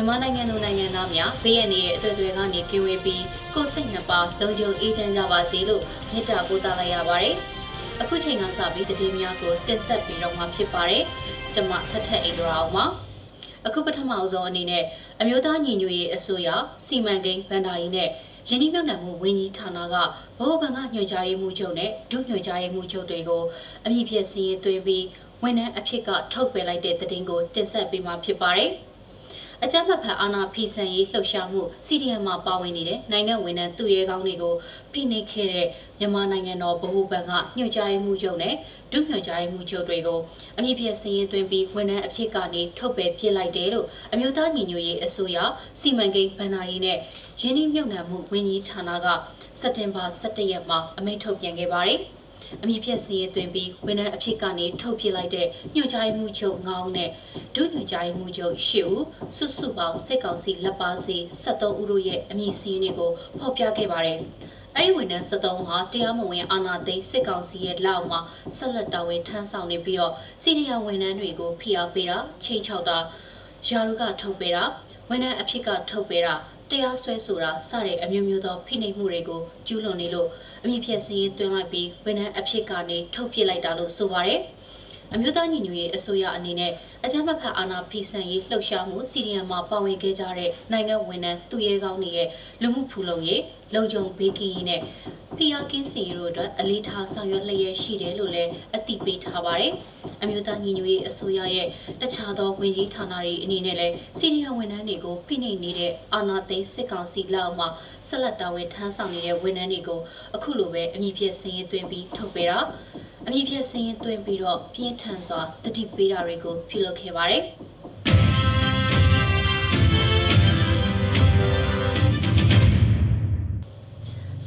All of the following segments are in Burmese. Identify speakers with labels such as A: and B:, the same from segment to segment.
A: မြန်မာနိုင်ငံသူနိုင်ငံသားများဘေးရန်ရဲ့အသွေးတွေကနေကင်းဝေးပြီးကိုယ်စိတ်နှစ်ပါးလုံခြုံအေးချမ်းကြပါစေလို့မေတ္တာပို့သလိုက်ရပါတယ်။အခုချိန်ကစပြီးတည်င်းများကိုတင်ဆက်ပြီးတော့မှာဖြစ်ပါတယ်။ကျွန်မထထအိန္ဒရာအောင်ပါ။အခုပထမဆုံးအနေနဲ့အမျိုးသားညီညွတ်ရေးအစိုးရစီမံကိန်းဗန်ဒါရီနဲ့ယင်းနှိမ့်မြုပ်နှံမှုဝန်ကြီးဌာနကဗဟိုဘဏ်ကညွှန်ကြားရေးမှူးချုပ်နဲ့ဒုညွှန်ကြားရေးမှူးချုပ်တွေကိုအမည်ဖြစ်စည်းရင်သွင်းပြီးဝန်ထမ်းအဖြစ်ကထုတ်ပယ်လိုက်တဲ့တည်င်းကိုတင်ဆက်ပေးမှာဖြစ်ပါတယ်။ အကြမ်းဖက်ဖန်အာဏာဖီဆန်ရေးလှုပ်ရှားမှု CDM မှာပါဝင်နေတဲ့နိုင်ငံဝန်ထမ်းသူရဲကောင်းတွေကိုဖိနှိပ်ခဲ့တဲ့မြန်မာနိုင်ငံတော်ဗဟိုဘဏ်ကညွှန်ကြားရေးမှူးချုပ်နဲ့ဒုညွှန်ကြားရေးမှူးချုပ်တွေကိုအမည်ပြစည်ရင်သွင်းပြီးဝန်ထမ်းအဖြစ်ကနေထုတ်ပယ်ပြစ်လိုက်တယ်လို့အမျိုးသားညီညွတ်ရေးအစိုးရစီမံကိန်းဗဏ္ဍာရေးနဲ့ရင်းနှီးမြှုပ်နှံမှုဝန်ကြီးဌာနကစက်တင်ဘာ17ရက်မှာအမိန့်ထုတ်ပြန်ခဲ့ပါတယ်။ အမည်ဖြတ်စီရင်သွင်းပြီးဝန်ထမ်းအဖြစ်ကနေထုတ်ပြလိုက်တဲ့ညွှန်ကြားမှုချုပ်9ဦးနဲ့ဒုညွှန်ကြားမှုချုပ်10ဦးစုစုပေါင်းစစ်ကောင်စီလက်ပါစီ73ဦးတို့ရဲ့အမည်စီရင်တွေကိုဖော်ပြခဲ့ပါတယ်။အဲ့ဒီဝန်ထမ်း73ဟာတရားမဝင်အာဏာသိမ်းစစ်ကောင်စီရဲ့လက်အောက်မှာဆက်လက်တာဝန်ထမ်းဆောင်နေပြီးတော့စီရီယာဝန်ထမ်းတွေကိုဖိအားပေးတာချိန်ချောက်တာယာရုကထုတ်ပေးတာဝန်ထမ်းအဖြစ်ကထုတ်ပေးတာ တရားစွဲဆိုတာစတဲ့အမျိုးမျိုးသောဖိနှိပ်မှုတွေကိုကျူးလွန်နေလို့အမြင့်ဖြတ်စည်းရင်တွင်းလိုက်ပြီးဝန်ထမ်းအဖြစ်ကနေထုတ်ပြစ်လိုက်တာလို့ဆိုပါတယ်။အမျိုးသားညီညွတ်ရေးအစိုးရအနေနဲ့အကြမ်းဖက်ဖက်အာဏာဖီဆန်ရေးလှုပ်ရှားမှုစီရီယံမှာပါဝင်ခဲ့ကြတဲ့နိုင်ငံဝန်ထမ်းသူရဲကောင်းတွေရဲ့လူမှုဖူလုံရေး လုံခြုံဘေးကင်းရေးနဲ့ဖိအားကင်းစီတို့အတွက်အလေးထားဆောင်ရွက်လျက်ရှိတယ်လို့လည်းအသိပေးထားပါတယ်။အမျိုးသားညီညွတ်ရေးအစိုးရရဲ့တခြားသောဝန်ကြီးဌာနတွေအနေနဲ့လည်းစီရီယံဝန်ထမ်းတွေကိုဖိနှိပ်နေတဲ့အာဏာသိမ်းစစ်ကောင်စီလက်အောက်မှာဆက်လက်တာဝန်ထမ်းဆောင်နေတဲ့ဝန်ထမ်းတွေကိုအခုလိုပဲအမည်ပြစင်ရင်သွင်းပြီးထုတ်ပေးတာအမည်ပြစင်ရင်သွင်းပြီးတော့ပြင်းထန်စွာတတိပေးတာတွေကိုပြုလုပ်ခဲ့ပါတယ်။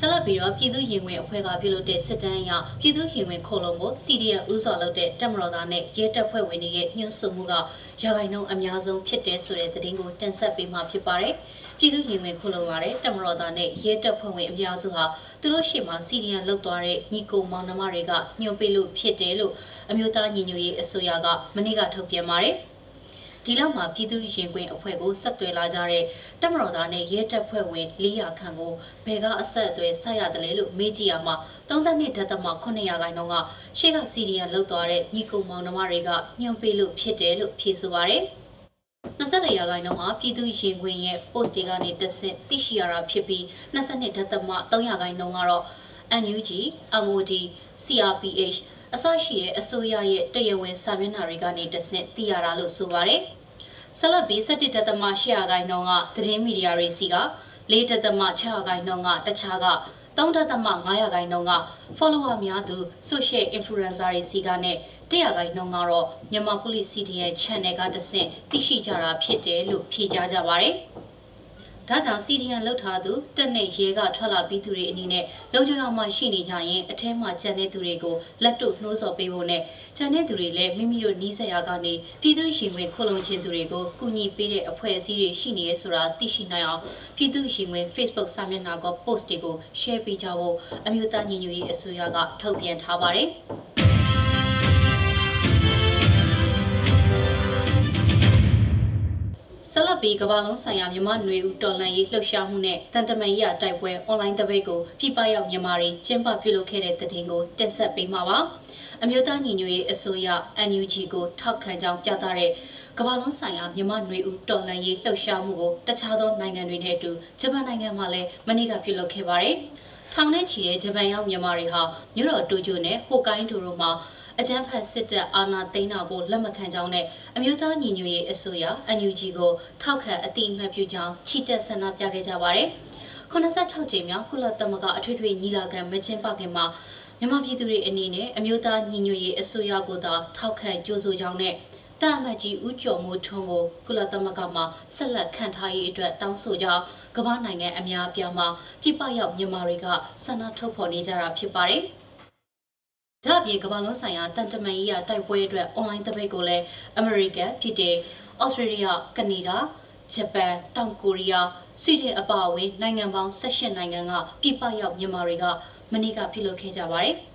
A: ဆက်လက်ပြီးတော့ပြည်သူရင်ဝင်အဖွဲ့ကပြုလုပ်တဲ့စစ်တမ်းအရပြည်သူရင်ဝင်ခုံလုံးကို CDN ဥစွာလုပ်တဲ့တက်မတော်သားနဲ့ရဲတပ်ဖွဲ့ဝင်တွေရဲ့ညှို့ဆိုမှုကရာဂိုင်နှုန်းအများဆုံးဖြစ်တဲ့ဆိုတဲ့သတင်းကိုတင်ဆက်ပေးမှာဖြစ်ပါတယ်။ပြည်သူရင်ဝင်ခုံလုံးလာတဲ့တက်မတော်သားနဲ့ရဲတပ်ဖွဲ့ဝင်အများစုဟာသူတို့ရှေ့မှာ CDN လုတ်သွားတဲ့ညီကိုမောင်နှမတွေကညှို့ပေးလို့ဖြစ်တယ်လို့အမျိုးသားညီညွတ်ရေးအစိုးရကမနေ့ကထုတ်ပြန်ပါတယ်။ ဒီလောက်မှာပြည်သူရင်ခွင်အဖွဲ့ကိုဆက်သွယ်လာကြတဲ့တပ်မတော်သားနဲ့ရဲတပ်ဖွဲ့ဝင်400ခန့်ကိုဘယ်ကအဆက်အသွယ်ဆက်ရတယ်လဲလို့မေးကြည့်ရမှာ32ဒသမ900ခိုင်နှုန်းကရှေ့ကစီဒီယန်လောက်သွားတဲ့ညီကုမောင်နှမတွေကညှို့ပေးလို့ဖြစ်တယ်လို့ဖြေဆိုပါရယ်24ရာခိုင်နှုန်းဟာပြည်သူရင်ခွင်ရဲ့ post တွေကနေတက်ဆက်သိရှိရတာဖြစ်ပြီး22ဒသမ300ရာခိုင်နှုန်းကတော့ NUG, MOD, CRPH အစရှိတဲ့အစိုးရရဲ့တရားဝင်စာမျက်နှာတွေကနေတဆင့်သိရတာလို့ဆိုပါတယ်။ဆက်လက်ပြီး17ဒသမ8ရာခိုင်နှုန်းကသတင်းမီဒီယာတွေစီက4ဒသမ6ရာခိုင်နှုန်းကတခြားက3ဒသမ9ရာခိုင်နှုန်းက follower များသူ social influencer တွေစီကနဲ့1ရာခိုင်နှုန်းကတော့မြန်မာ police CDN channel ကတဆင့်သိရှိကြတာဖြစ်တယ်လို့ဖြေကြားကြပါတယ်။ ဒါကြောင့် CDN လောက်ထားသူတက်နဲ့ရဲကထွက်လာပြီးသူတွေအနေနဲ့လုံခြုံအောင်မှရှိနေကြရင်အထဲမှာကြံတဲ့သူတွေကိုလက်တို့နှိုးဆော်ပေးဖို့နဲ့ကြံတဲ့သူတွေလည်းမိမိတို့နီးစပ်ရာကနေပြည်သူရင်ဝင်ခုလုံခြင်းသူတွေကိုကူညီပေးတဲ့အဖွဲ့အစည်းတွေရှိနေရဆိုတာသိရှိနိုင်အောင်ပြည်သူရင်ဝင် Facebook စာမျက်နှာက post တွေကို share ပေးကြဖို့အမျိုးသားညီညွတ်ရေးအစိုးရကထုတ်ပြန်ထားပါတယ်။ ပြီးကမ္ဘာလုံးဆိုင်ရာမြန်မာနွေဦးတော်လှန်ရေးလှုပ်ရှားမှုနဲ့တန်တမန်ရတိုက်ပွဲအွန်လိုင်းတပိတ်ကိုပြပရောက်မြန်မာတွေကျင်းပပြုလုပ်ခဲ့တဲ့တဲ့တင်ကိုတင်ဆက်ပေးမှာပါအမျိုးသားညီညွတ်ရေးအစိုးရ NUG ကိုထောက်ခံကြောင်းပြသတဲ့ကမ္ဘာလုံးဆိုင်ရာမြန်မာနွေဦးတော်လှန်ရေးလှုပ်ရှားမှုကိုတခြားသောနိုင်ငံတွေနဲ့အတူဂျပန်နိုင်ငံမှလည်းမနေ့ကပြုလုပ်ခဲ့ပါတယ်။ထောင်နဲ့ချီတဲ့ဂျပန်ရောက်မြန်မာတွေဟာမြို့တော်တိုကျိုနဲ့ဟိုကိုင်းတိုတို့မှာ အကြမ်းဖက်စစ်တပ်အာဏာသိမ်းတာကိုလက်မခံကြောင်းနဲ့အမျိုးသားညီညွတ်ရေးအစိုးရ NUG ကိုထောက်ခံအတိအမှတ်ပြုကြောင်းချီတက်ဆန္ဒပြခဲ့ကြပါတယ်။86ကြိမ်မြောက်ကုလသမဂ္ဂအထွေထွေညီလာခံမကျင်းပခင်မှာမြန်မာပြည်သူတွေအနေနဲ့အမျိုးသားညီညွတ်ရေးအစိုးရကိုသာထောက်ခံကြိုးဆိုကြောင်းနဲ့တာမတ်ကြီးဦးကျော်မိုးထွန်းကိုကုလသမဂ္ဂမှဆက်လက်ခံထားရေးအတွက်တောင်းဆိုကြောင်းကမ္ဘာနိုင်ငံအများအပြားမှာပြပရောက်မြန်မာတွေကဆန္ဒထုတ်ဖော်နေကြတာဖြစ်ပါတယ်။ ဒါအပြင်ကမ္ဘာလုံးဆိုင်ရာတန်တမန်ရေးရတိုက်ပွဲအတွက်အွန်လိုင်းသပိတ်ကိုလည်းအမေရိကန်ဖြစ်တဲ့ဩစတြေးလျကနေဒါဂျပန်တောင်ကိုရီးယားဆွီဒင်အပါအဝင်နိုင်ငံပေါင်း18နိုင်ငံကပြည်ပရောက်မြန်မာတွေကမနေ့ကပြုလုပ်ခဲ့ကြပါတယ်။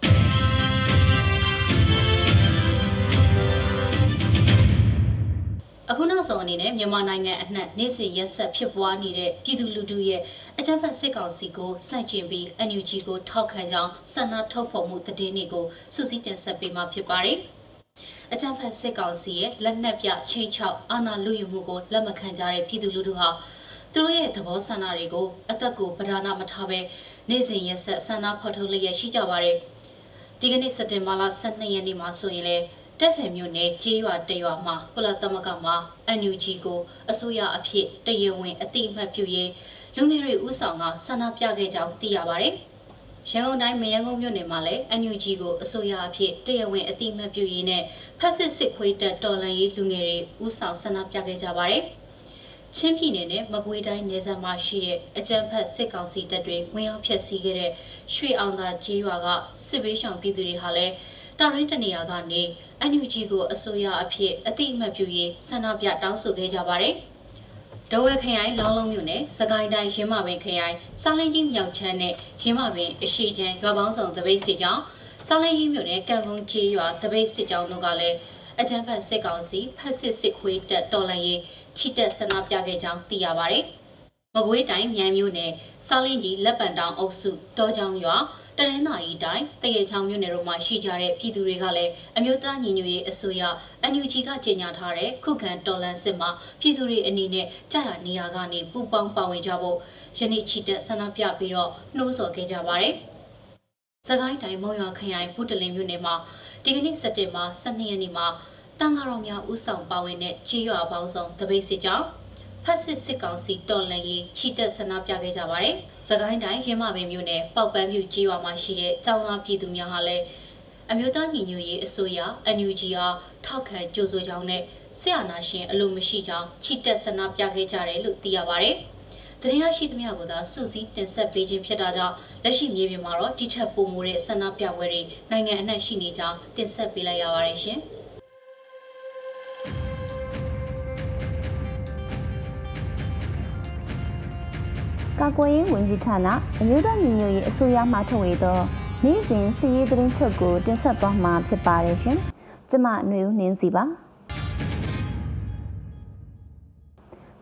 A: အခုနောက်ဆုံးအနေနဲ့မြန်မာနိုင်ငံအနှံ့နေ့စဉ်ရက်ဆက်ဖြစ်ပွားနေတဲ့ပြည်သူလူထုရဲ့အကြမ်းဖက်စစ်ကောင်စီကိုစန့်ကျင်ပြီး NUG ကိုထောက်ခံကြောင်းဆန္ဒထုတ်ဖော်မှုသတင်းတွေကိုစုစည်းတင်ဆက်ပေးမှာဖြစ်ပါတယ်။အကြမ်းဖက်စစ်ကောင်စီရဲ့လက်နက်ပြချိန်ချောက်အာဏာလုယူမှုကိုလက်မခံကြတဲ့ပြည်သူလူထုဟာသူတို့ရဲ့သဘောဆန္ဒတွေကိုအသက်ကိုပဓာနာမထားဘဲနေ့စဉ်ရက်ဆက်ဆန္ဒဖော်ထုတ်လျက်ရှိကြပါတယ်။ဒီကနေ့စက်တင်ဘာလ12ရက်နေ့မှာဆိုရင်လည်း တက်ဆယ်မြို့နယ်ကြေးရွာတရွာမှာကုလသမဂ္ဂမှာ NUG ကိုအစိုးရအဖြစ်တရဝင်အတိအမှတ်ပြုရေးလူငယ်တွေဥဆောင်ကဆန္ဒပြခဲ့ကြောင်းသိရပါတယ်။ရန်ကုန်တိုင်းမရန်ကုန်မြို့နယ်မှာလည်း NUG ကိုအစိုးရအဖြစ်တရဝင်အတိအမှတ်ပြုရေးနဲ့ဖက်စစ်စစ်ခွေးတပ်တော်လှန်ရေးလူငယ်တွေဥဆောင်ဆန္ဒပြခဲ့ကြပါတယ်။ချင်းပြည်နယ်နဲ့မကွေးတိုင်းနယ်စပ်မှာရှိတဲ့အကြမ်းဖက်စစ်ကောင်စီတပ်တွေဝင်ရောက်ဖျက်ဆီးခဲ့တဲ့ရွှေအောင်သာကျေးရွာကစစ်ဘေးရှောင်ပြည်သူတွေဟာလည်း တာရင်းတနေရာကနေ NUG ကိုအစိုးရအဖြစ်အတိအမှတ်ပြုရေးဆန္ဒပြတောင်းဆိုခဲ့ကြပါတယ်။ဒဝဲခရိုင်လောင်းလုံးမြို့နယ်စကိုင်းတိုင်းရင်းမပင်ခရိုင်စားလင်းကြီးမြောက်ချမ်းနဲ့ရင်းမပင်အရှိချမ်းရွာပေါင်းစုံတပိတ်စစ်ကြောင်းစားလင်းကြီးမြို့နယ်ကံကုန်းကျေးရွာတပိတ်စစ်ကြောင်းတို့ကလည်းအကြမ်းဖက်စစ်ကောင်စီဖက်စစ်စစ်ခွေးတက်တော်လှန်ရေးချီတက်ဆန္ဒပြခဲ့ကြောင်းသိရပါတယ်။မကွေးတိုင်းမြိုင်မြို့နယ်စားလင်းကြီးလက်ပံတောင်အုပ်စုတောချောင်းရွာ တနင်္သာရီတိုင်းတရေချောင်းမြို့နယ်တို့မှာရှိကြတဲ့ပြည်သူတွေကလည်းအမျိုးသားညီညွတ်ရေးအစိုးရ NUG ကကြေညာထားတဲ့ခုခံတော်လှန်စစ်မှာပြည်သူတွေအနေနဲ့ကြာရနေရာကနေပူပေါင်းပါဝင်ကြဖို့ယနေ့ချီတက်ဆန္ဒပြပြီးတော့နှိုးဆော်ခဲ့ကြပါတယ်။စကိုင်းတိုင်းမုံရွာခရိုင်ဘုတလင်မြို့နယ်မှာဒီကနေ့စက်တင်ဘာ12ရက်နေ့မှာတန်ဃာတော်များဥဆောင်ပါဝင်တဲ့ကြေးရွာပေါင်းစုံတပိတ်စစ်ကြောင်း ဖက်စစ်စစ်ကောင်စီတော်လှန်ရေးချီတက်ဆန္ဒပြခဲ့ကြပါတယ်။သခိုင်းတိုင်းရင်းမပင်မြို့နယ်ပောက်ပန်းမြို့ကြီးရွာမှာရှိတဲ့ကျောင်းသားပြည်သူများဟာလည်းအမျိုးသားညီညွတ်ရေးအစိုးရ NUG အားထောက်ခံကြိုးဆိုကြောင်းနဲ့ဆရာနာရှင်အလိုမရှိကြောင်းချီတက်ဆန္ဒပြခဲ့ကြတယ်လို့သိရပါတယ်။သတင်းရရှိသမျှကိုသာစုစည်းတင်ဆက်ပေးခြင်းဖြစ်တာကြောင့်လက်ရှိမြေပြင်မှာတော့ဒီထက်ပိုမိုတဲ့ဆန္ဒပြပွဲတွေနိုင်ငံအနှံ့ရှိနေကြောင်းတင်ဆက်ပေးလိုက်ရပါတယ်ရှင်။
B: ကာကွယ်ရေးဝန်ကြီးဌာနအမျိုးသားညီညွတ်ရေးအစိုးရမှထုတ်ဝေသောနေ့စဉ်စီရေးသတင်းချုပ်ကိုတင်ဆက်သွားမှာဖြစ်ပါတယ်ရှင်။ကျမຫນွေဦးနှင်းစီပါ။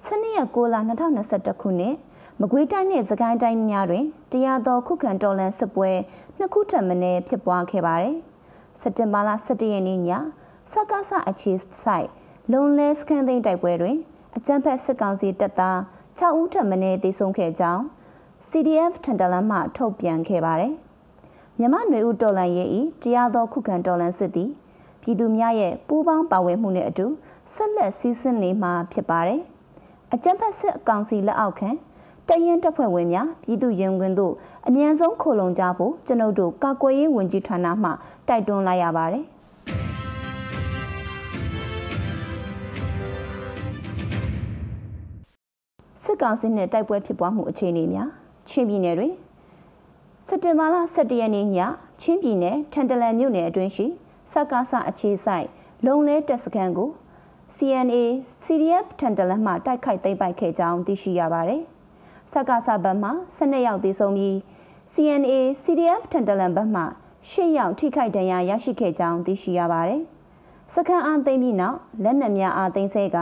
B: ဆနေ့ရက်6လ2021ခုနှစ်မကွေးတိုင်းနဲ့စကိုင်းတိုင်းများတွင်တရားတော်ခုခံတော်လှန်စစ်ပွဲနှစ်ခုထပ်မံဖြစ်ပွားခဲ့ပါတယ်။စက်တင်ဘာလ17ရက်နေ့ညစက္ကစအခြေဆိုင်လုံလဲစကန်သိန်းတိုက်ပွဲတွင်အကြမ်းဖက်စစ်ကောင်စီတပ်သား 6ဦးထပ်မံတေဆုံးခဲ့ကြောင်း CDF ထန်တလန်မှထုတ်ပြန်ခဲ့ပါတယ်။မြမနွေဦးတော်လန်ရေးဤတရားတော်ခုခံတော်လန်စစ်သည်ပြည်သူများရဲ့ပူးပေါင်းပါဝင်မှုနဲ့အတူဆက်လက်စည်းစင်းနေမှာဖြစ်ပါတယ်။အကြံဖက်စစ်အကောင်စီလက်အောက်ခံတရင်တပ်ဖွဲ့ဝင်များပြည်သူရင်ခွင်တို့အ мян ဆုံးခိုလုံကြဖို့ကျွန်ုပ်တို့ကာကွယ်ရေးဝန်ကြီးဌာနမှတိုက်တွန်းလိုက်ရပါတယ်။ စစ်ကောင်စီနဲ့တိုက်ပွဲဖြစ်ပွားမှုအခြေအနေများချင်းပြည်နယ်တွင်စက်တင်ဘာလ17ရက်နေ့ညချင်းပြည်နယ်ထန်တလန်မြို့နယ်အတွင်းရှိစက္ကားစအခြေဆိုင်လုံလဲတပ်စခန်းကို CNA CDF ထန်တလန်မှတိုက်ခိုက်သိမ်းပိုက်ခဲ့ကြောင်းသိရှိရပါတယ်။စက္ကားစဘက်မှ12ရောက်သေဆုံးပြီး CNA CDF ထန်တလန်ဘက်မှ10ရောက်ထိခိုက်ဒဏ်ရာရရှိခဲ့ကြောင်းသိရှိရပါတယ်။စခန်းအားသိမ်းပြီးနောက်လက်နက်များအားသိမ်းဆဲက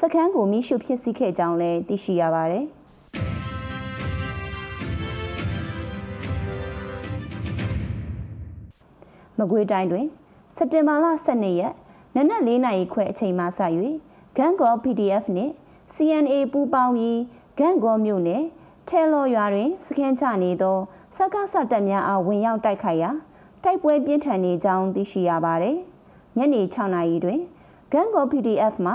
B: စခန်းကိုမိရှုဖြစ်စီခဲ့ကြောင်းလည်းသိရှိရပါတယ်။မကွေးတိုင်းတွင်စက်တင်ဘာလ12ရက်နနက်၄နာရီခွဲအချိန်မှစ၍ဂန်ကော PDF နှင့် CNA ပူးပေါင်းပြီးဂန်ကောမြို့နယ်ထဲလော်ရွာတွင်စခန်းချနေသောစက္ကစတပ်များအားဝင်ရောက်တိုက်ခိုက်ရာတိုက်ပွဲပြင်းထန်နေကြောင်းသိရှိရပါသည်။ညနေ6နာရီတွင်ဂန်ကော PDF မှ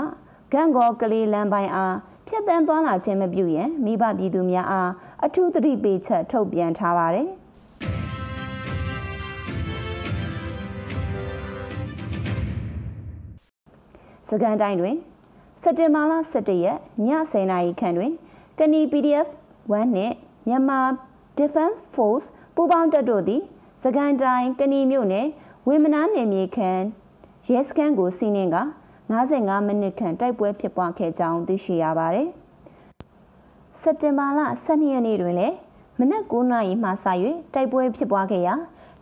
B: ဂန်ကောကလေးလမ်းပိုင်းအားဖြတ်တန်းသွားလာခြင်းမပြုရန်မိဘပြည်သူများအားအထူးသတိပေးချက်ထုတ်ပြန်ထားပါတယ်။စကန်တိုင်းတွင်စက်တင်ဘာလ17ရက်ည10:00နာရီခန့်တွင်ကနီ PDF 1နှင့်မြန်မာ Defense Force ပူးပေါင်းတပ်တို့သည်စကန်တိုင်းကနီမြို့နယ်ဝေမနာနယ်မြေခန့်ရဲစခန်းကိုစီးနှင်က 55မိနစ်ခန့်တိုက်ပွဲဖြစ်ပွားခဲ့ကြောင်းသိရှိရပါတယ်။စက်တင်ဘာလ12ရက်နေ့တွင်လည်းမနက်9:00နာရီမှစ၍တိုက်ပွဲဖြစ်ပွားခဲ့ရာ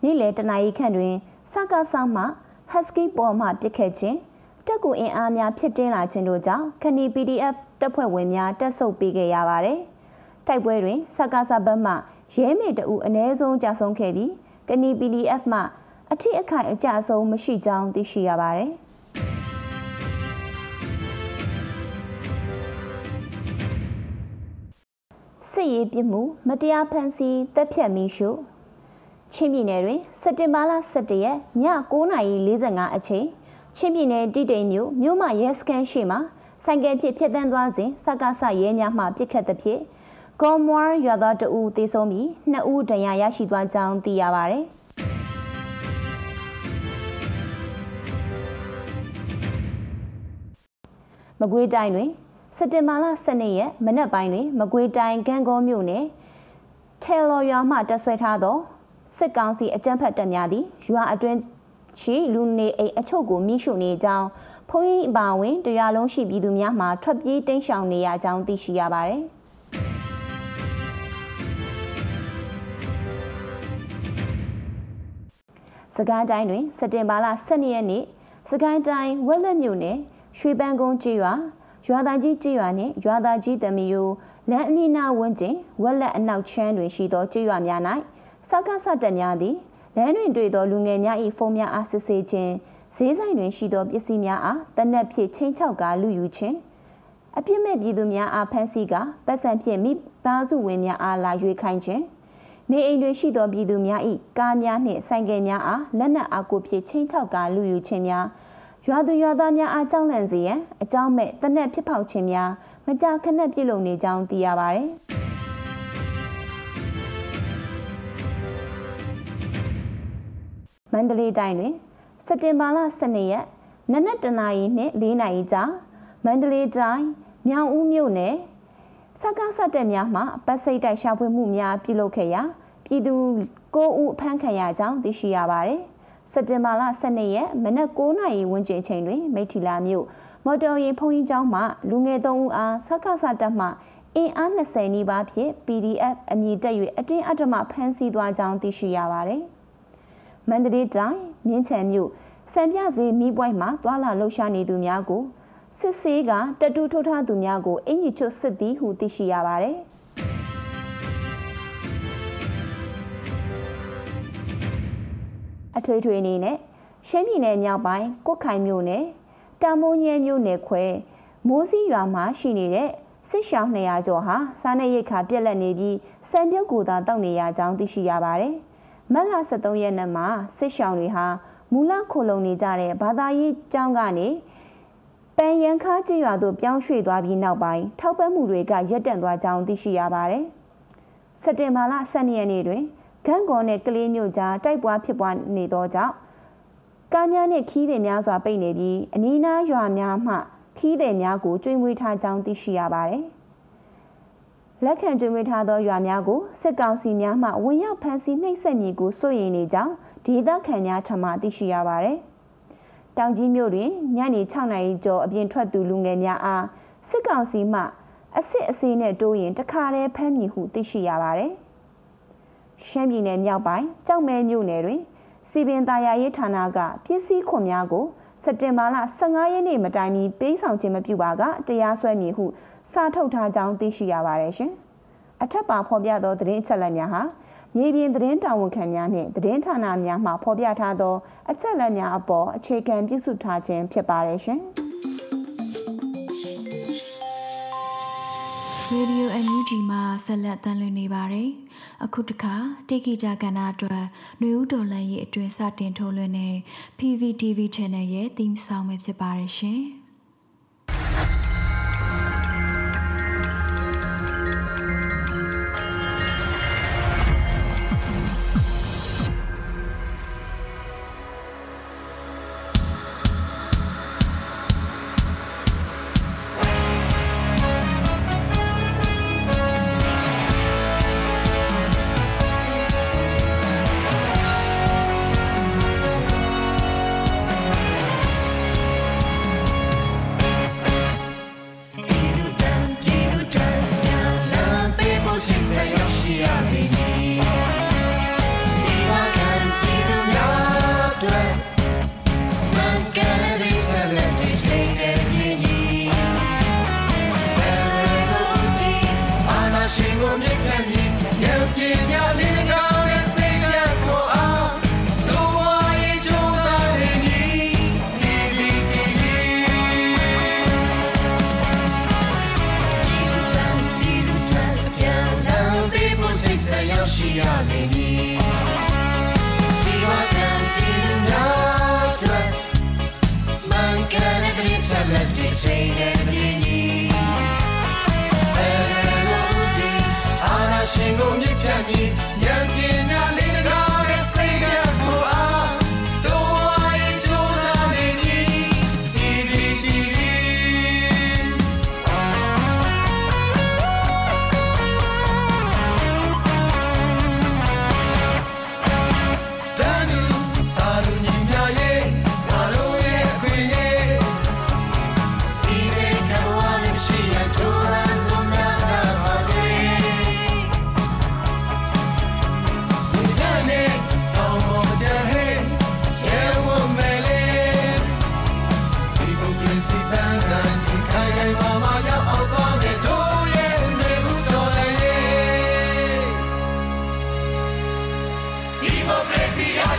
B: နေ့လယ်တနာရီခန့်တွင်စကားဆောင်မှ Husky ပေါ်မှပစ်ခတ်ခြင်းတက်ကူအင်အားများဖြစ်တင်းလာခြင်းတို့ကြောင့်ခဏီ PDF တပ်ဖွဲ့ဝင်များတက်ဆုပ်ပေးခဲ့ရပါတယ်။တိုက်ပွဲတွင်စကားဆဘတ်မှရဲမေတအူအ ਨੇ ဆုံးကြာဆုံးခဲ့ပြီးကဏီ PDF မှအထိအခိုက်အကျဆုံးမရှိကြောင်းသိရှိရပါတယ်။ စစ်ရေးပြမှုမတရားဖန်ဆီးတပ်ဖြတ်မိရှုချင်းပြည်နယ်တွင်စက်တင်ဘာလ17ရက်ည9:45အချိန်ချင်းပြည်နယ်တိတိမ်မြို့မြို့မရဲစခန်းရှိမှာဆိုင်ကယ်ဖြင့်ဖျက်ဆီးသွားစဉ်စကားဆရဲများမှပြစ်ခတ်သဖြင့်ကော်မွားရွာသားတဦးသေဆုံးပြီးနှစ်ဦးဒဏ်ရာရရှိသွားကြောင်းသိရပါဗျ။မကွေးတိုင်းတွင် စက်တင်ဘာလ12ရက်မနက်ပိုင်းတွင် မကွေးတိုင်းကံကောမြို့နယ်ထဲလော်ရွာမှတက်ဆွဲထားသောစစ်ကောင်စီအကြမ်းဖက်တပ်များသည်ရွာအတွင်းရှိလူနေအိမ်အချို့ကိုမိရှုနေကြောင်းဖုန်းကြီးပါဝင်တရားလုံးရှိပြည်သူများမှထွက်ပြေးတိမ်းရှောင်နေရကြောင်းသိရှိရပါတယ်။စကိုင်းတိုင်းတွင်စက်တင်ဘာလ12ရက်နေ့စကိုင်းတိုင်းဝက်လက်မြို့နယ်ရွှေပန်းကုန်းကျေးရွာ ရွာသားကြီးကျေးရွာနှင့်ရွာသားကြီးတမီယိုလမ်းအနီးနားဝန်းကျင်ဝက်လက်အနောက်ချမ်းတွင်ရှိသောကျေးရွာများ၌စကားဆတ်တပ်များသည်လမ်းတွင်တွေ့သောလူငယ်များ၏ဖုန်းများအားစစ်ဆေးခြင်းဈေးဆိုင်တွင်ရှိသောပစ္စည်းများအားတနက်ဖြင့်ချင်းချောက်ကလူယူခြင်းအပြစ်မဲ့ပြည်သူများအားဖမ်းဆီးကပတ်စံဖြင့်မိသားစုဝင်များအားလာရွေးခိုင်းခြင်းနေအိမ်တွင်ရှိသောပြည်သူများ၏ကားများနှင့်ဆိုင်ကယ်များအားလက်နက်အားကိုဖြင့်ချင်းချောက်ကလူယူခြင်းများ ရွာသူရွာသားများအားကြောက်လန့်စေရန်အကြောင်းမဲ့တနက်ဖြစ်ပေါက်ခြင်းများမကြာခဏပြုလုပ်နေကြောင်းသိရပါသည်မန္တလေးတိုင်းတွင်စက်တင်ဘာလ12ရက်နနက်တနာရီနှင့်4နာရီကြာမန္တလေးတိုင်းမြောင်ဦးမြို့နယ်စကားဆက်တဲ့များမှပတ်စိတ်တိုက်ရှာဖွေမှုများပြုလုပ်ခဲ့ရာပြည်သူ9ဦးအဖမ်းခံရကြောင်းသိရှိရပါတယ်။ စက်တင်ဘာလ12ရက်မနက်9နာရီဝန်းကျင်ချိန်တွင်မိထီလာမြို့မော်တော်ယာဉ်ဖုန်ကြီးကျောင်းမှလူငယ်3ဦးအားစကားဆက်တက်မှအင်အား20နီးပါးဖြင့် PDF အမည်တက်၍အတင်းအဓမ္မဖမ်းဆီးသွားကြောင်းသိရှိရပါတယ်။မန္တလေးတိုင်းမြင်းချံမြို့စံပြစေမိပွိုင်းမှာသွာလာလှုပ်ရှားနေသူများကိုစစ်ဆေးကတတူထိုးထားသူများကိုအင်ကြီးချွတ်စစ်သည်ဟုသိရှိရပါတယ်။ အထွေထွေအနေနဲ့ရှမ်းပြည်နယ်မြောက်ပိုင်းကုတ်ခိုင်မြို့နယ်တာမိုးညဲမြို့နယ်ခွဲမိုးစီရွာမှာရှိနေတဲ့စစ်ရှောင်း200ကျော်ဟာစားနပ်ရိက္ခာပြက်လက်နေပြီးစံပြုတ်ကိုသာတောက်နေရကြောင်းသိရှိရပါတယ်။မတ်လ23ရက်နေ့မှာစစ်ရှောင်းတွေဟာမူလခိုလုံနေကြတဲ့ဘာသာရေးကျောင်းကနေပန်ရန်ခါကြေးရွာသို့ပြောင်းရွှေ့သွားပြီးနောက်ပိုင်းထောက်ပံ့မှုတွေကရပ်တန့်သွားကြောင်းသိရှိရပါတယ်။စက်တင်ဘာလ12ရက်နေ့တွင် ဂန့်ကော်နဲ့ကလေးမျိုးကြားတိုက်ပွဲဖြစ်ပွားနေသောကြောင့်ကားများနှင့်ခီးသည်များစွာပိတ်နေပြီးအနီးနားရွာများမှခီးသည်များကိုကျွေးမွေးထားကြောင်းသိရှိရပါတယ်။လက်ခံကျွေးမွေးထားသောရွာများကိုစစ်ကောင်စီများမှဝင်ရောက်ဖမ်းဆီးနှိပ်စက်မည်ကိုစိုးရိမ်နေကြောင်းဒေသခံများထံမှသိရှိရပါတယ်။တောင်ကြီးမြို့တွင်ညနေ6နာရီကျော်အပြင်ထွက်သူလူငယ်များအားစစ်ကောင်စီမှအစ်စ်အစေးနဲ့တိုးရင်တခါတည်းဖမ်းမိဟုသိရှိရပါတယ်။ ရှမ်းပြည်နယ်မြောက်ပိုင်းကြောက်မဲမြို့နယ်တွင်စီပင်တာယာရေးဌာနကပစ္စည်းခွန်များကိုစက်တင်ဘာလ15ရက်နေ့မတိုင်မီပေးဆောင်ခြင်းမပြုပါကတရားစွဲမည်ဟုစာထုတ်ထားကြောင်းသိရှိရပါတယ်ရှင်။အထက်ပါဖော်ပြသောသတင်းအချက်အလက်များဟာမြေပြင်သတင်းတာဝန်ခံများနှင့်သတင်းဌာနများမှဖော်ပြထားသောအချက်အလက်များအပေါ်အခြေခံပြုစုထားခြင်းဖြစ်ပါတယ်ရှင်။
C: ရေဒီယို NUG မှာဆက်လက်တမ်းလွှင့်နေပါတယ်။ အခုတခါတိခိတာကဏ္ဍအတွက်ຫນွေဦးတော်လန်ရဲ့အတွင်စတင်ထုတ်လွှင့်တဲ့ PVTV Channel ရဲ့ theme song ပဲဖြစ်ပါတယ်ရှင်။။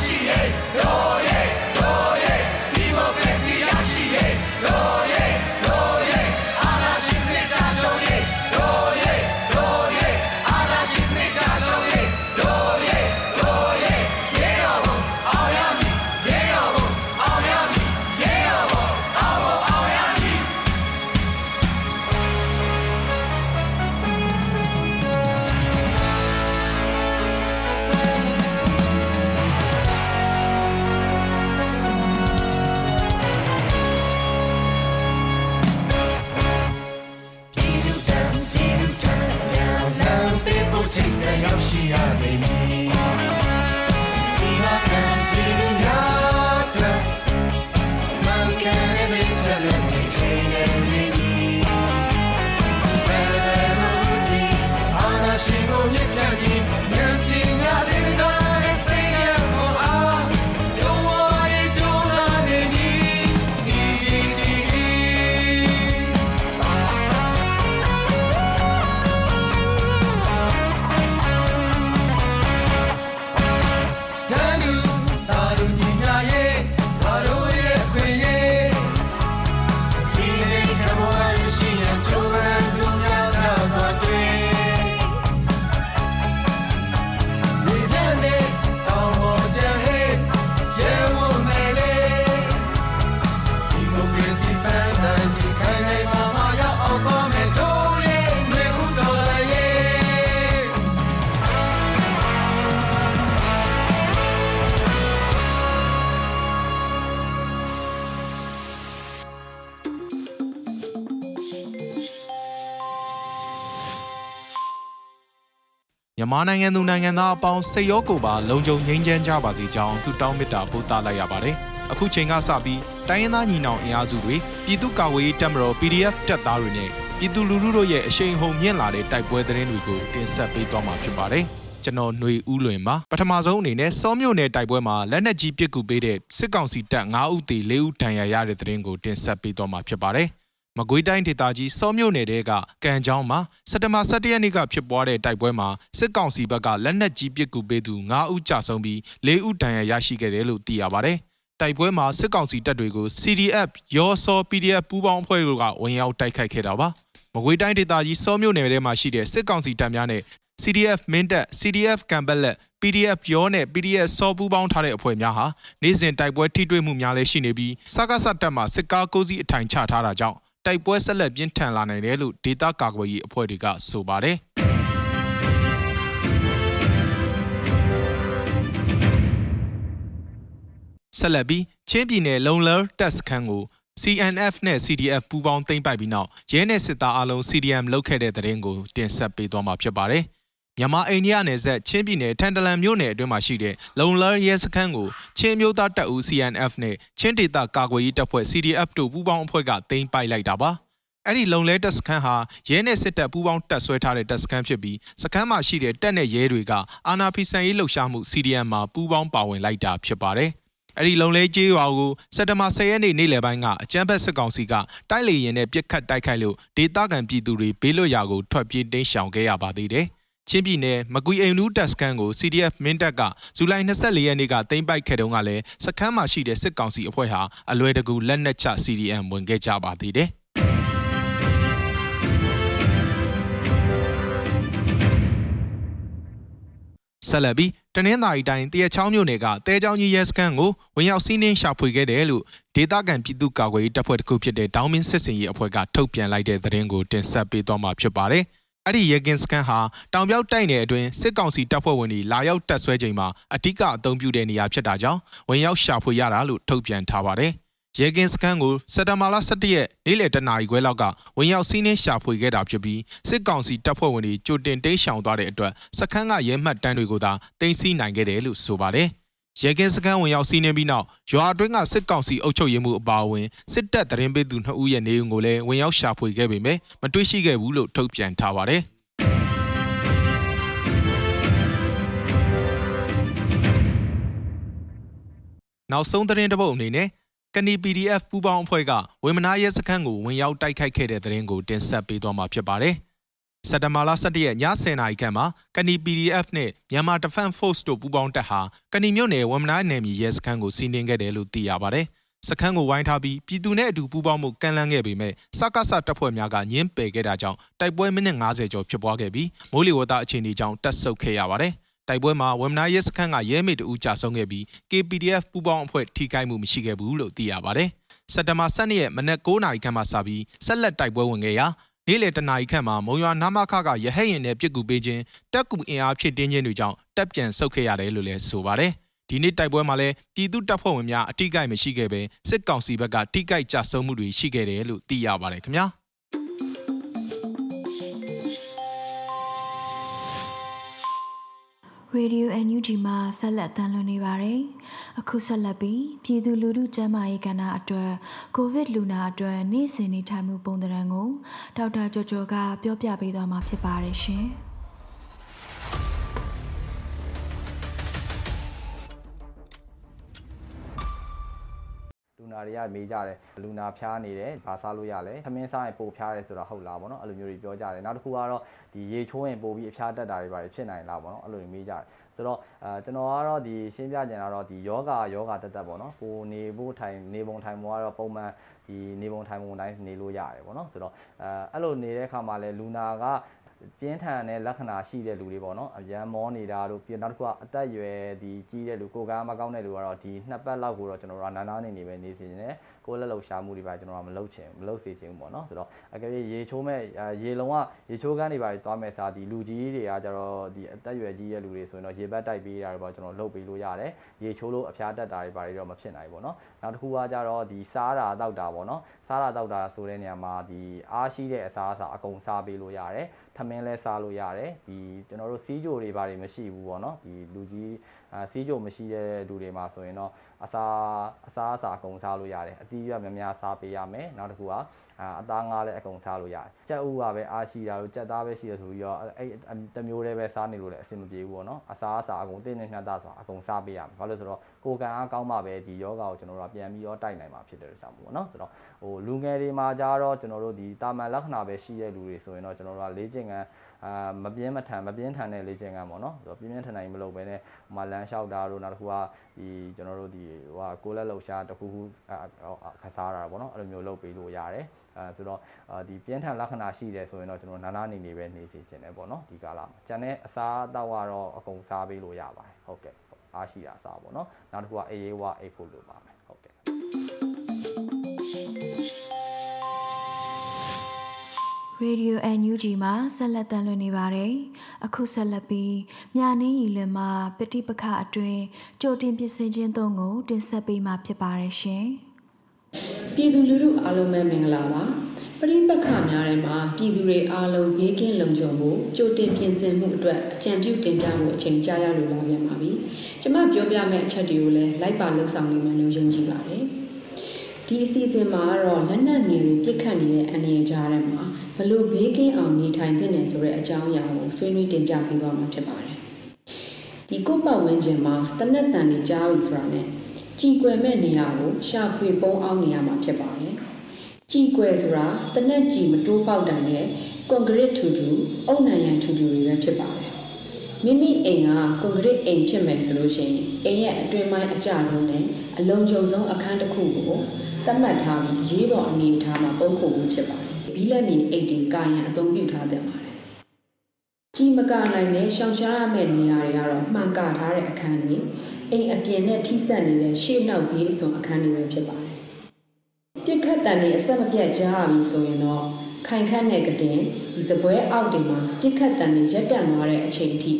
C: GA. crazy.
D: မြန်မာနိုင်ငံသူနိုင်ငံသားအပေါင်းစိတ်ရောကိုယ်ပါလုံခြုံငြိမ်းချမ်းကြပါစေကြောင်းဆုတောင်းမေတ္တာပို့သလိုက်ရပါတယ်။အခုချိန်ကစပြီးတိုင်းရင်းသားညီနောင်အင်အားစုတွေပြည်သူ့ကာကွယ်ရေးတပ်မတော် PDF တပ်သားတွေနဲ့ပြည်သူလူထုတို့ရဲ့အရှိန်ဟုန်မြင့်လာတဲ့တိုက်ပွဲသတင်းတွေကိုတင်ဆက်ပေးသွားမှာဖြစ်ပါတယ်။ကျွန်တော်ຫນွေဦးလွင်ပါပထမဆုံးအနေနဲ့စောမြို့နယ်တိုက်ပွဲမှာလက်နက်ကြီးပစ်ကူပေးတဲ့စစ်ကောင်စီတပ်9ဦးသေ4ဦးဒဏ်ရာရတဲ့သတင်းကိုတင်ဆက်ပေးသွားမှာဖြစ်ပါတယ် မကွေးတိုင်းဒေသကြီးစောမြို့နယ်တဲကကံချောင်းမှာစက်တဘာ17ရက်နေ့ကဖြစ်ပွားတဲ့တိုက်ပွဲမှာစစ်ကောင်စီဘက်ကလက်နက်ကြီးပစ်ကူပေးသူ9ဦးကြာဆုံးပြီး4ဦးဒဏ်ရာရရှိခဲ့တယ်လို့သိရပါတယ်။တိုက်ပွဲမှာစစ်ကောင်စီတပ်တွေကို CDF ရောစော PDF ပူးပေါင်းအဖွဲ့တို့ကဝင်ရောက်တိုက်ခိုက်ခဲ့တာပါ။မကွေးတိုင်းဒေသကြီးစောမြို့နယ်ထဲမှာရှိတဲ့စစ်ကောင်စီတပ်များနဲ့ CDF မင်းတပ် CDF ကံပက်လက် PDF ရောနဲ့ PDF စောပူးပေါင်းထားတဲ့အဖွဲ့များဟာနေ့စဉ်တိုက်ပွဲထိတွေ့မှုများလည်းရှိနေပြီးစကားဆတ်တပ်မှစစ်ကားကိုစီးအထိုင်ချထားတာကြောင့် တိုက်ပွဲဆက်လက်ပြင်းထန်လာနိုင်တယ်လို့ဒေတာကာကွယ်ရေးအဖွဲ့တွေကဆိုပါတယ်ဆက်လက်ပြီးချင်းပြည်နယ်လုံလတက်စခန်းကို CNF နဲ့ CDF ပူးပေါင်းသိမ်းပိုက်ပြီးနောက်ရဲနဲ့စစ်သားအလုံး CDM လုတ်ခဲ့တဲ့တဲ့ရင်ကိုတင်ဆက်ပေးသွားမှာဖြစ်ပါတယ်။ မြန်မာအိန္ဒိယနယ်စပ်ချင်းပြည်နယ်ထန်တလန်မြို့နယ်အတွင်းမှာရှိတဲ့လုံလရဲစခန်းကိုချင်းမျိုးသားတပ်ဦး CNF နဲ့ချင်းဒေသကာကွယ်ရေးတပ်ဖွဲ့ CDF တို့ပူးပေါင်းအဖွဲ့ကသိမ်းပိုက်လိုက်တာပါအဲ့ဒီလုံလဲတပ်စခန်းဟာရဲနဲ့စစ်တပ်ပူးပေါင်းတပ်ဆွဲထားတဲ့တပ်စခန်းဖြစ်ပြီးစခန်းမှာရှိတဲ့တပ်နဲ့ရဲတွေကအာနာဖီဆန်ရေးလှုပ်ရှားမှု CDM မှာပူးပေါင်းပါဝင်လိုက်တာဖြစ်ပါတယ်အဲ့ဒီလုံလဲကျေးရွာကိုစက်တဘာ10ရက်နေ့နေ့လယ်ပိုင်းကအကြမ်းဖက်စစ်ကောင်စီကတိုက်လေရင်နဲ့ပြစ်ခတ်တိုက်ခိုက်လို့ဒေသခံပြည်သူတွေဘေးလွတ်ရာကိုထွက်ပြေးတိမ်းရှောင်ခဲ့ရပါသေးတယ်။ ချင်းပြည်နယ်မကွီအိမ်နူးတပ်စခန်းကို CDF မင်းတပ်ကဇူလိုင်24ရက်နေ့ကသိမ်းပိုက်ခဲ့တုန်းကလည်းစခန်းမှာရှိတဲ့စစ်ကောင်စီအဖွဲ့ဟာအလွယ်တကူလက်နက်ချ CDM ဝင်ခဲ့ကြပါသေးတယ်ဆက်လက်ပြီးတနင်္သာရီတိုင်းတရချောင်းမြို့နယ်ကတဲချောင်းကြီးရဲစခန်းကိုဝင်ရောက်စီးနင်းရှာဖွေခဲ့တယ်လို့ဒေသခံပြည်သူ့ကာကွယ်ရေးတပ်ဖွဲ့တစ်ခုဖြစ်တဲ့ဒေါင်းမင်းစစ်စင်ရေးအဖွဲ့ကထုတ်ပြန်လိုက်တဲ့သတင်းကိုတင်ဆက်ပေးသွားမှာဖြစ်ပါတယ်။ အဲ့ဒီရဲကင်းစခန်းဟာတောင်ပြောက်တိုက်နယ်အတွင်းစစ်ကောင်စီတပ်ဖွဲ့ဝင်တွေလာရောက်တပ်ဆွဲချိန်မှာအ धिक အသုံးပြုတဲ့နေရာဖြစ်တာကြောင့်ဝင်ရောက်ရှာဖွေရတာလို့ထုတ်ပြန်ထားပါတယ်။ရဲကင်းစခန်းကိုစက်တဘာလ17ရက်နေ့လယ်တနာရီခွဲလောက်ကဝင်ရောက်စီးနင်းရှာဖွေခဲ့တာဖြစ်ပြီးစစ်ကောင်စီတပ်ဖွဲ့ဝင်တွေကြိုတင်တိမ်းရှောင်သွားတဲ့အတွက်စခန်းကရဲမှတ်တမ်းတွေကိုသာတင်စီနိုင်ခဲ့တယ်လို့ဆိုပါတယ်။ ရဲကင်းစခန်းဝင်ရောက်စီးနင်းပြီးနောက်ရွာအတွင်းကစစ်ကောင်စီအုပ်ချုပ်ရေးမှုအပါအဝင်စစ်တပ်တရင်ပေးသူ2ဦးရဲ့နေအိမ်ကိုလည်းဝင်ရောက်ရှာဖွေခဲ့ပေမဲ့မတွေ့ရှိခဲ့ဘူးလို့ထုတ်ပြန်ထားပါတယ်။နောက်ဆုံးသတင်းတစ်ပုဒ်အနေနဲ့ကနီ PDF ပူးပေါင်းအဖွဲ့ကဝေမနာရဲစခန်းကိုဝင်ရောက်တိုက်ခိုက်ခဲ့တဲ့သတင်းကိုတင်ဆက်ပေးသွားမှာဖြစ်ပါတယ်။ စက်တဘာလ17ရက်ည10:00နာရီခန့်မှာကနီ PDF နဲ့မြန်မာ Defense Force တို့ပူးပေါင်းတပ်ဟာကနီမြို့နယ်ဝမ်မနာနယ်မြေရဲစခန်းကိုစီးနင်းခဲ့တယ်လို့သိရပါတယ်။စခန်းကိုဝိုင်းထားပြီးပြည်သူနဲ့အတူပူးပေါင်းမှုကန့်လန့်ခဲ့ပေမဲ့စကားဆတပ်ဖွဲ့များကညှင်းပယ်ခဲ့တာကြောင့်တိုက်ပွဲမိနစ်90ကျော်ဖြစ်ပွားခဲ့ပြီးမိုးလေဝသအခြေအနေကြောင့်တက်ဆုပ်ခဲ့ရပါတယ်။တိုက်ပွဲမှာဝမ်မနာရဲစခန်းကရဲမေတအူကြာဆုံးခဲ့ပြီး KPDF ပူးပေါင်းအဖွဲ့ထိခိုက်မှုမရှိခဲ့ဘူးလို့သိရပါတယ်။စက်တဘာ12ရက်မနက်9:00နာရီခန့်မှစပြီးဆက်လက်တိုက်ပွဲဝင်ခဲ့ရာ နေ့လယ်တနာရီခန့်မှာမုံရွာနာမခကရဟတ်ရင်နဲ့ပြစ်ကူပေးခြင်းတက်ကူအင်အားဖြစ်တင်းခြင်းတွေကြောင့်တက်ပြန်ဆုတ်ခဲ့ရတယ်လို့လည်းဆိုပါတယ်။ဒီနေ့တိုက်ပွဲမှာလည်းပြည်သူတပ်ဖွဲ့ဝင်များအထိကိမရှိခဲ့ပဲစစ်ကောင်စီဘက်ကထိကိကြဆုံးမှုတွေရှိခဲ့တယ်လို့သိရပါတယ်ခင်ဗျာ။
C: Radio NUG မှာဆက်လက်တမ်းလွှင့်နေပါတယ်။အခုဆက်လက်ပြီးပြည်သူလူထုကျန်းမာရေးကဏ္ဍအတွက်ကိုဗစ်လူနာအတွက်နေ့စဉ်နေထိုင်မှုပုံသဏ္ဍာန်ကိုဒေါက်တာကျော်ကျော်ကပြောပြပေးသွားမှာဖြစ်ပါတယ်ရှင်။
E: နာတွေကမေးကြတယ်လူနာဖျားနေတယ်ဘာစားလို့ရလဲသမင်းစားရင်ပိုဖျားတယ်ဆိုတော့ဟုတ်လားဗောနော်အဲ့လိုမျိုးတွေပြောကြတယ်နောက်တစ်ခုကတော့ဒီရေချိုးရင်ပိုပြီးအဖျားတက်တာတွေပါတယ်ဖြစ်နိုင်လားဗောနော်အဲ့လိုတွေမေးကြတယ်ဆိုတော့အဲကျွန်တော်ကတော့ဒီရှင်းပြကြင်တာတော့ဒီယောဂယောဂတက်တက်ဗောနော်ကိုနေဖို့ထိုင်နေပုံထိုင်ပုံကတော့ပုံမှန်ဒီနေပုံထိုင်ပုံတိုင်းနေလို့ရတယ်ဗောနော်ဆိုတော့အဲအဲ့လိုနေတဲ့အခါမှာလဲလူနာက ပြင်းထန်တဲ့လက္ခဏာရှိတဲ့လူတွေပေါ့နော်အရန်မောနေတာတို့ပြီးနောက်တစ်ခုကအသက်အရွယ်ဒီကြီးတဲ့လူကိုကားမကောင်းတဲ့လူကတော့ဒီနှစ်ပတ်လောက်ကိုတော့ကျွန်တော်တို့ကနာနာနေနေပဲနေစီနေတယ်ကိုလက်လုံရှာမှုတွေပါကျွန်တော်ကမလုပ်ချင်မလုပ်စေချင်ဘူးပေါ့နော်ဆိုတော့အကယ်၍ရေချိုးမဲ့ရေလုံးကရေချိုးကန်းတွေပါသွားမဲ့စားဒီလူကြီးတွေကကျတော့ဒီအသက်အရွယ်ကြီးတဲ့လူတွေဆိုရင်တော့ရေဘက်တိုက်ပေးတာတွေပေါ့ကျွန်တော်လုပ်ပေးလို့ရတယ်ရေချိုးလို့အဖျားတက်တာတွေပါတော့မဖြစ်နိုင်ဘူးပေါ့နော်နောက်တစ်ခုကကျတော့ဒီစားတာတောက်တာပေါ့နော်စားတာတောက်တာဆိုတဲ့နေရာမှာဒီအားရှိတဲ့အစားအစာအကုန်စားပေးလို့ရတယ်ထ မင်းလဲစားလို့ရတယ်ဒီကျွန်တော်တို့စီးကြိုတွေဘာတွေမရှိဘူးပေါ့နော်ဒီလူကြီးစီးကြိုမရှိတဲ့လူတွေမှာဆိုရင်တော့ အစာအစာအစာအကုန်စားလို့ရတယ်အသီးရွက်များများစားပေးရမယ်နောက်တစ်ခုကအသားငါးလည်းအကုန်စားလို့ရတယ်ကြက်ဥကပဲအားရှိတာလို့ကြက်သားပဲရှိရဆိုပြီးတော့အဲ့တမျိုးလေးပဲစားနေလို့လည်းအဆင်မပြေဘူးပေါ့နော်အစာအစာအကုန်တင်းနေမြတ်တာဆိုတာအကုန်စားပေးရမယ်ဘာလို့ဆိုတော့ကိုယ်ကံအားကောင်းမှပဲဒီယောဂါကိုကျွန်တော်တို့ကပြန်ပြီးတော့တိုက်နိုင်မှာဖြစ်တယ်လို့ကြောင့်ပေါ့နော်ဆိုတော့ဟိုလူငယ်တွေမှာကြတော့ကျွန်တော်တို့ဒီတာမန်လက္ခဏာပဲရှိတဲ့လူတွေဆိုရင်တော့ကျွန်တော်တို့ကလေ့ကျင့်ခန်း အာမပြင်းမထန်မပြင်းထန်တဲ့လေ့ကျင့်ခန်းပေါ့နော်ဆိုတော့ပြင်းပြင်းထန်ထန်မလုပ်ဘဲနဲ့ဟိုမှာလမ်းလျှောက်တာတို့နောက်တစ်ခုကဒီကျွန်တော်တို့ဒီဟိုဟာကိုလက်လှုပ်ရှားတစ်ခုခုခစားတာပေါ့နော်အဲ့လိုမျိုးလုပ်ပေးလို့ရတယ်အဲဆိုတော့ဒီပြင်းထန်လက္ခဏာရှိတယ်ဆိုရင်တော့ကျွန်တော်နာနာနေနေပဲနေစီခြင်းတယ်ပေါ့နော်ဒီကာလမှာကျန်တဲ့အစားအသောက်ကတော့အကုန်စားပေးလို့ရပါတယ်ဟုတ်ကဲ့အားရှိတာစားပေါ့နော်နောက်တစ်ခုကအေးရေးဝအိတ်ဖို့လိုပါမယ်ဟုတ်ကဲ့
C: ရေဒီယို NUG မှာဆက်လက်တမ်းလွှင့်နေပါတယ်။အခုဆက်လက်ပြီးမြာနင်းရီလွင်မှာပฏิပခအတွင်းကြိုတင်ပြင်ဆင်ခြင်းသုံးကိုတင်ဆက်ပေးမှာဖြစ်ပါတယ်ရှင်။
F: ပြည်သူလူထုအားလုံးပဲမင်္ဂလာပါ။ပရိပက္ခများထဲမှာပြည်သူတွေအားလုံးဘေးကင်းလုံခြုံဖို့ကြိုတင်ပြင်ဆင်မှုအတွက်အကြံပြုတင်ပြမှုအချိန်ကြာရလို့လာပြန်ပါပြီ။ကျွန်မပြောပြမယ့်အချက်တွေကိုလည်းလိုက်ပါလှုပ်ဆောင်နေမှလို့ယုံကြည်ပါတယ်။ ဒီအစီအစဉ်မှာတော့လက်နက်ငယ်တွေပြစ်ခတ်နေတဲ့အနေအထားတွေမှာဘလို့ဘေးကင်းအောင်နေထိုင်သင့်တယ်ဆိုတဲ့အကြောင်းအရာကိုဆွေးနွေးတင်ပြပေးသွားမှာဖြစ်ပါတယ်။ဒီကိုပတ်ဝန်းကျင်မှာတနက်တန်တွေကြားပြီဆိုတာနဲ့ကြည်ကွယ်မဲ့နေရာကိုရှာဖွေပုံအောင်နေရမှာဖြစ်ပါတယ်။ကြည်ကွယ်ဆိုတာတနက်ကြည်မတိုးပေါက်တိုင်နဲ့ကွန်ကရစ်ထူထူအုံနံရံထူထူတွေပဲဖြစ်ပါတယ်။မိမိအိမ်ကကွန်ကရစ်အိမ်ဖြစ်မယ်ဆိုလို့ရှိရင်အိမ်ရဲ့အတွင်းပိုင်းအကျဆုံးနဲ့အလုံးကျုံဆုံးအခန်းတစ်ခုကို သတ်မှတ်ထားပြီးအရေးပေါ်အနေအထားမှာပုံခုမှုဖြစ်ပါတယ်။ဘီလက်မီအိတ်တင်ကာယံအသုံးပြုထားတဲ့ပါတယ်။ကြီးမကနိုင်တဲ့ရှောင်ရှားရမယ့်နေရာတွေကတော့မှန်ကထားတဲ့အခန်းတွေအိမ်အပြင်နဲ့ထိစပ်နေတဲ့ရှေ့နောက်ဘေးအစွန်အခန်းတွေပဲဖြစ်ပါတယ်။ပြစ်ခတ်တန်တွေအဆက်မပြတ်ကြားရပြီဆိုရင်တော့ခိုင်ခန့်တဲ့ကတင်ဒီစပွဲအောက်တွေမှာပြစ်ခတ်တန်တွေရက်တန့်သွားတဲ့အချိန်အထိ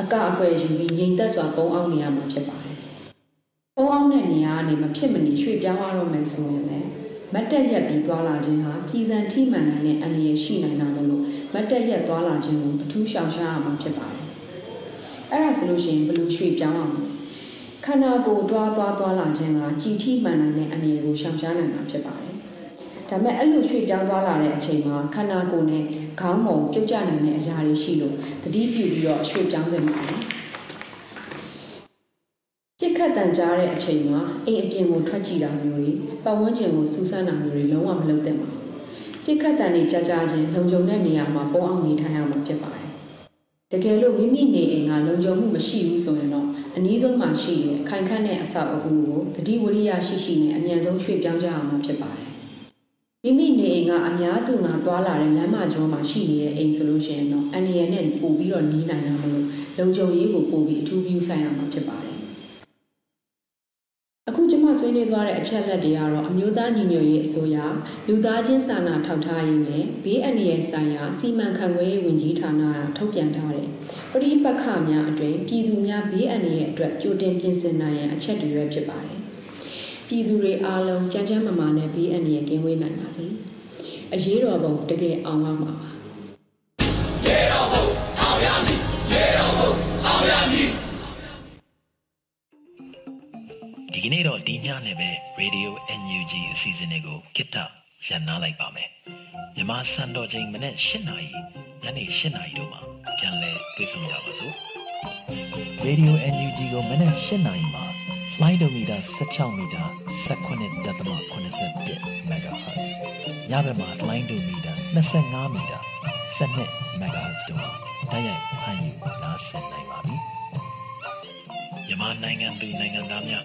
F: အကအကွယ်ယူပြီးငြိမ်သက်စွာပုံအောင်နေရမှာဖြစ်ပါတယ်။ ပုံအောင်တဲ့နေရာကနေမဖြစ်မနေရွှေ့ပြောင်းရတော့မယ်ဆိုရင်လည်းမတ်တက်ရက်ပြီးသွားလာခြင်းဟာကြီးစံထိမှန်နိုင်တဲ့အန္တရာယ်ရှိနိုင်တာမလို့မတ်တက်ရက်သွားလာခြင်းကိုအထူးရှောင်ရှားရမှာဖြစ်ပါတယ်။အဲ့ဒါဆိုလို့ရှိရင်ဘယ်လိုရွှေ့ပြောင်းရမလဲ။ခန္ဓာကိုယ်တွားသွားသွားလာခြင်းကကြည်ထိမှန်နိုင်တဲ့အန္တရာယ်ကိုရှောင်ရှားနိုင်မှာဖြစ်ပါတယ်။ဒါပေမဲ့အဲ့လိုရွှေ့ပြောင်းသွားလာတဲ့အချိန်မှာခန္ဓာကိုယ်နဲ့ခေါင်းပုံပြုတ်ကျနိုင်တဲ့အရာတွေရှိလို့သတိပြုပြီးတော့ရွှေ့ပြောင်းသင့်ပါတယ်။ ပြစ်ခတ်တန်ကြားတဲ့အချိန်မှာအိမ်အပြင်ကိုထွက်ကြည့်တာမျိုးတွေပတ်ဝန်းကျင်ကိုစူးစမ်းတာမျိုးတွေလုံးဝမလုပ်သင့်ပါဘူး။ပြစ်ခတ်တန်တွေကြားကြားချင်းလုံခြုံတဲ့နေရာမှာပုံအောင်နေထိုင်ရမှာဖြစ်ပါတယ်။တကယ်လို့မိမိနေအိမ်ကလုံခြုံမှုမရှိဘူးဆိုရင်တော့အနည်းဆုံးမှရှိတဲ့ခိုင်ခန့်တဲ့အဆောက်အဦကိုတတိဝရိယရှိရှိနဲ့အမြန်ဆုံးရွှေ့ပြောင်းကြအောင်ဖြစ်ပါတယ်။မိမိနေအိမ်ကအများသူငါသွားလာတဲ့လမ်းမကျောမှာရှိနေတဲ့အိမ်ဆိုလို့ရှိရင်တော့အန်ရီယနဲ့ပို့ပြီးတော့နီးနိုင်တာမလို့လုံခြုံရေးကိုပို့ပြီးအထူးပြုဆိုင်ရမှာဖြစ်ပါတယ်အခုကျမ ဆွေးနွေးသွားတဲ့အချက်လက်တွေကတော့အမျိုးသားညီညွတ်ရေးအစိုးရလူသားချင်းစာနာထောက်ထားရေးနဲ့ဘေးအန္တရာယ်ဆိုင်ရာစီမံခန့်ခွဲရေးဝန်ကြီးဌာနကထုတ်ပြန်ထားတဲ့ပရိပက္ခများအတွင်ပြည်သူများဘေးအန္တရာယ်အတွက်ကြိုတင်ပြင်ဆင်နိုင်ရန်အချက်တွေပဲဖြစ်ပါတယ်။ပြည်သူတွေအားလုံးကြမ်းကြမ်းမာမာနဲ့ဘေးအန္တရာယ်ကင်းဝေးနိုင်ပါစေ။အရေးတော်ပုံတကယ်အောင်ပါမှာပါ။ရေတော်ပုံအောင်ရမည်ရေတော်ပုံအောင်ရမည်
G: ဒီနေ့တော့ဒီညနဲ့ပဲ Radio NUG အစီအစဉ်လေးကိုကိတ္တရန်နာလိုက်ပါမယ်မြန်မာစံတော်ချိန်မနေ့၈နာရီညနေ၈နာရီတို့မှာပြန်လည်တွေ့ဆုံကြပါစို့
H: Radio NUG ကိုမနေ့၈နာရီမှာလိုင်းဒိုမီတာ16မီတာ19.87 MHz ညဘက်မှာလိုင်းဒိုမီတာ25မီတာ12 MHz တို့မှာတိုက်ရိုက်ဖမ်းယူနားဆင်နိုင်ပါပြီ
G: မြန်မာနိုင်ငံသူနိုင်ငံသားများ